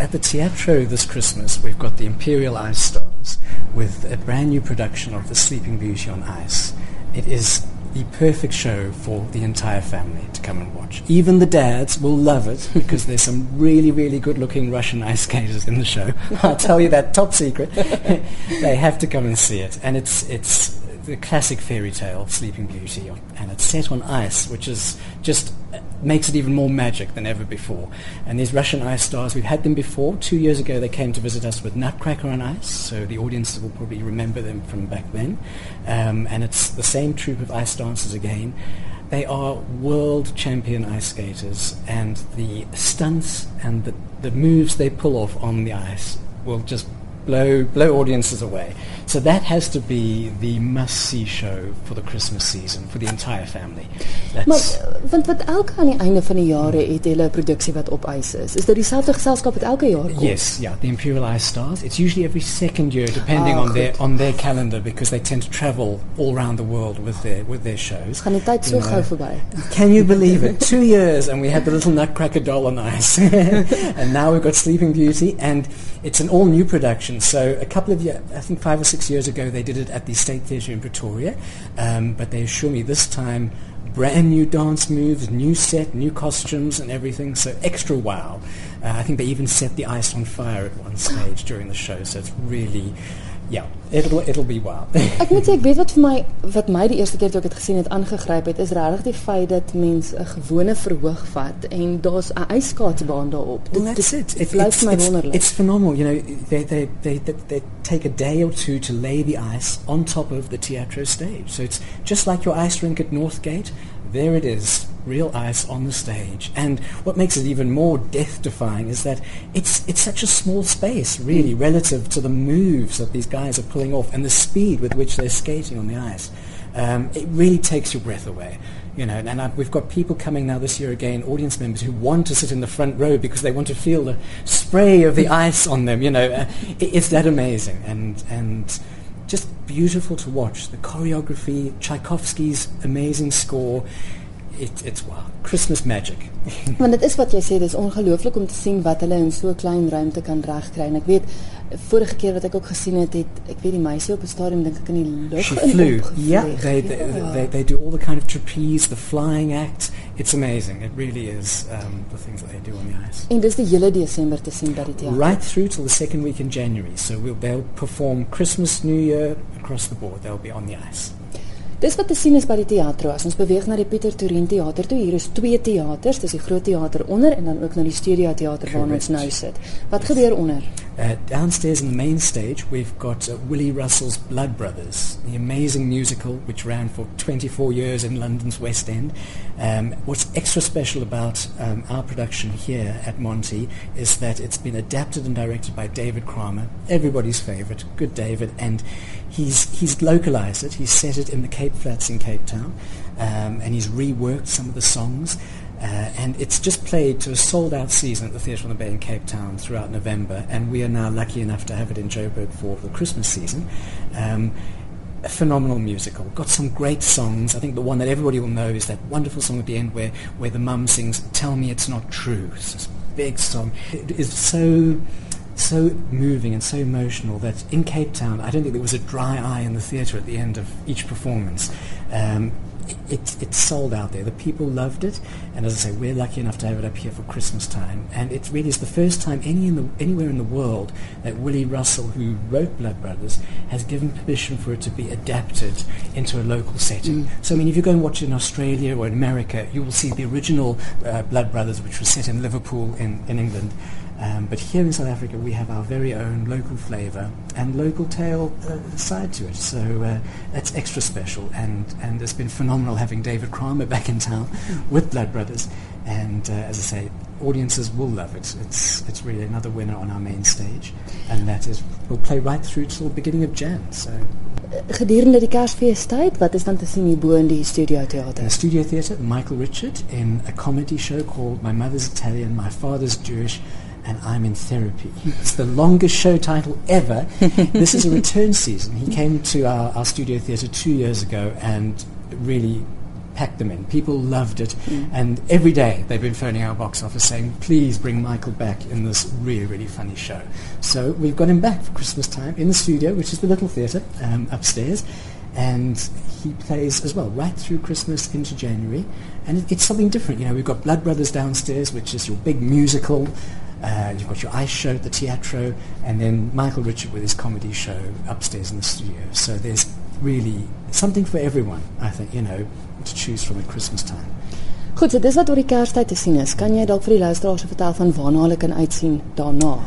at the Teatro this Christmas, we've got the Imperial Ice Stars with a brand new production of The Sleeping Beauty on Ice. It is the perfect show for the entire family to come and watch. Even the dads will love it because there's some really, really good looking Russian ice skaters in the show. I'll tell you that top secret. they have to come and see it. And it's, it's the classic fairy tale, Sleeping Beauty, and it's set on ice, which is just makes it even more magic than ever before. And these Russian ice stars, we've had them before. Two years ago, they came to visit us with Nutcracker on Ice, so the audience will probably remember them from back then. Um, and it's the same troupe of ice dancers again. They are world champion ice skaters, and the stunts and the, the moves they pull off on the ice will just blow blow audiences away. So that has to be the must-see show for the Christmas season for the entire family. That's maar want wat elke aan die einde van die jare het hulle 'n produksie wat op ys is. Is dit dieselfde geselskap wat elke jaar kom? Yes, yeah, the Imperial Ice Stars. It's usually every second year depending oh, on their on their calendar because they tend to travel all around the world with their with their shows. Gaan die tyd so gou verby. Can you believe it? 2 years and we had the little Nutcracker doll on ice. and now we've got Sleeping Beauty and it's an all new production. So a couple of years I think 5 or 6 six years ago, they did it at the State Theatre in Pretoria, um, but they assure me this time brand new dance moves, new set, new costumes and everything, so extra wow. Uh, I think they even set the ice on fire at one stage during the show, so it's really Ja, it'll it'll be wild. ek moet sê ek weet wat vir my wat my die eerste keer toe ek dit gesien het aangegryp het is regtig die feit dat mens 'n gewone verhoog vat en daar's 'n ijskaatsbaan daarop. Well, that's it. It, it's, my it's, it's phenomenal. You know, they, they they they they take a day or two to lay the ice on top of the teatro stage. So it's just like your ice rink at Northgate there it is, real ice on the stage. And what makes it even more death-defying is that it's, it's such a small space, really, mm. relative to the moves that these guys are pulling off and the speed with which they're skating on the ice. Um, it really takes your breath away. You know, and I, we've got people coming now this year again, audience members who want to sit in the front row because they want to feel the spray of the ice on them. You know, uh, that amazing, and and just beautiful to watch. The choreography, Tchaikovsky's amazing score. It, it's wow, Christmas magic. Want dit is wat jy sê, dis ongelooflik om te sien wat hulle in so 'n klein ruimte kan regkry. En ek weet vorige keer wat ek ook gesien het, het ek weet die meisie op 'n stadium dink ek in die lug flew. Yeah, they they, yeah. they they do all the kind of trapeze, the flying act. It's amazing. It really is um, the things that they do on the ice. En dis die hele Desember te sien by die teater. Right through till the second week in January. So we'll they'll perform Christmas, New Year across the board. They'll be on the ice. Dis wat te sien is by die teatro. As ons beweeg na die Pieter Torin teater toe, hier is twee teaters, dis die groot teater onder en dan ook na die studio teater waar ons nou sit. Wat gebeur onder? Uh, downstairs in the main stage, we've got uh, Willie Russell's Blood Brothers, the amazing musical which ran for 24 years in London's West End. Um, what's extra special about um, our production here at Monte is that it's been adapted and directed by David Kramer, everybody's favorite, good David, and he's, he's localized it. He's set it in the Cape Flats in Cape Town, um, and he's reworked some of the songs. Uh, and it's just played to a sold-out season at the Theatre on the Bay in Cape Town throughout November, and we are now lucky enough to have it in Joburg for the Christmas season. Um, a phenomenal musical. Got some great songs. I think the one that everybody will know is that wonderful song at the end where, where the mum sings, Tell Me It's Not True. It's this big song. It is so so moving and so emotional that in Cape Town, I don't think there was a dry eye in the theatre at the end of each performance. Um, it, it, sold out there. The people loved it, and as I say, we're lucky enough to have it up here for Christmas time. And it really is the first time any in the, anywhere in the world that Willie Russell, who wrote Blood Brothers, has given permission for it to be adapted into a local setting. Mm. So, I mean, if you go and watch it in Australia or in America, you will see the original uh, Blood Brothers, which was set in Liverpool in, in England. Um, but here in South Africa, we have our very own local flavour and local tale uh, side to it. So uh, that's extra special. And, and it's been phenomenal having David Kramer back in town with Blood Brothers. And uh, as I say, audiences will love it. It's, it's really another winner on our main stage. And that is, we'll play right through till the beginning of Jan. So. Gedurende die Kersfeestyd, wat is dan te sien hierbo in die Studio Theater? The Studio Theater, Michael Richard in a comedy show called My Mother's Italian, My Father's Jewish and I'm in therapy. It's the longest show title ever. this is a return season. He came to our, our studio theatre two years ago and really packed them in. People loved it. And every day they've been phoning our box office saying, please bring Michael back in this really, really funny show. So we've got him back for Christmas time in the studio, which is the little theatre um, upstairs. And he plays as well right through Christmas into January. And it, it's something different. You know, we've got Blood Brothers downstairs, which is your big musical. Uh, you've got your ice show at the Teatro, and then Michael Richard with his comedy show upstairs in the studio. So there's really something for everyone, I think, you know, to choose from at Christmas time. Goed, so dis wat oor die Kerstyd te sien is. Kan jy dalk vir die luisteraars vertel van waarna hulle kan uitsien daarna?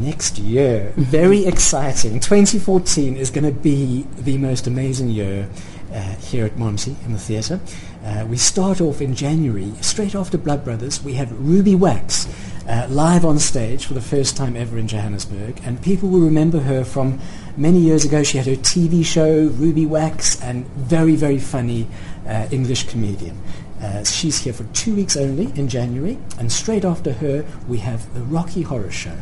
Next year, very exciting. 2014 is going to be the most amazing year uh, here at Monte in the theatre. Uh, we start off in January, straight after Blood Brothers. We have Ruby Wax uh, live on stage for the first time ever in Johannesburg, and people will remember her from many years ago. She had her TV show, Ruby Wax, and very, very funny uh, English comedian. Uh, she's here for two weeks only in January, and straight after her, we have the Rocky Horror Show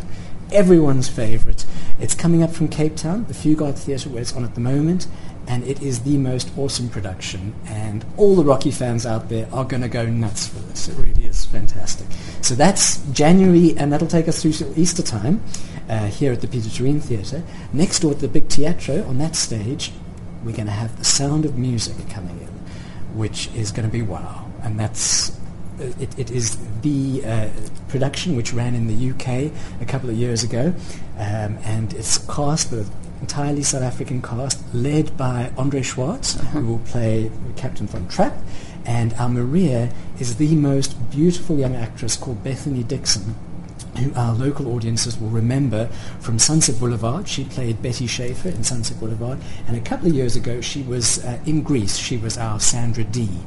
everyone's favourite. It's coming up from Cape Town, the Fugard Theatre, where it's on at the moment, and it is the most awesome production. And all the Rocky fans out there are going to go nuts for this. It really is fantastic. So that's January, and that'll take us through to Easter time uh, here at the Pieter Toerien Theatre. Next door at the Big Teatro, on that stage, we're going to have the sound of music coming in, which is going to be wow. And that's it, it is the uh, production which ran in the UK a couple of years ago, um, and it's cast with entirely South African cast, led by Andre Schwartz, uh-huh. who will play Captain von Trapp, and our Maria is the most beautiful young actress called Bethany Dickson, who our local audiences will remember from Sunset Boulevard. She played Betty Schaefer in Sunset Boulevard, and a couple of years ago she was uh, in Grease. She was our Sandra Dee.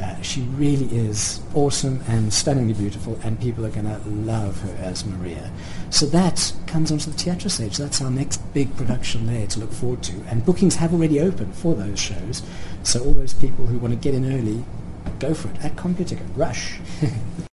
Uh, she really is awesome and stunningly beautiful, and people are going to love her as Maria. So that comes onto the theatre stage. That's our next big production there to look forward to. And bookings have already opened for those shows. So all those people who want to get in early, go for it at Computicket. Rush.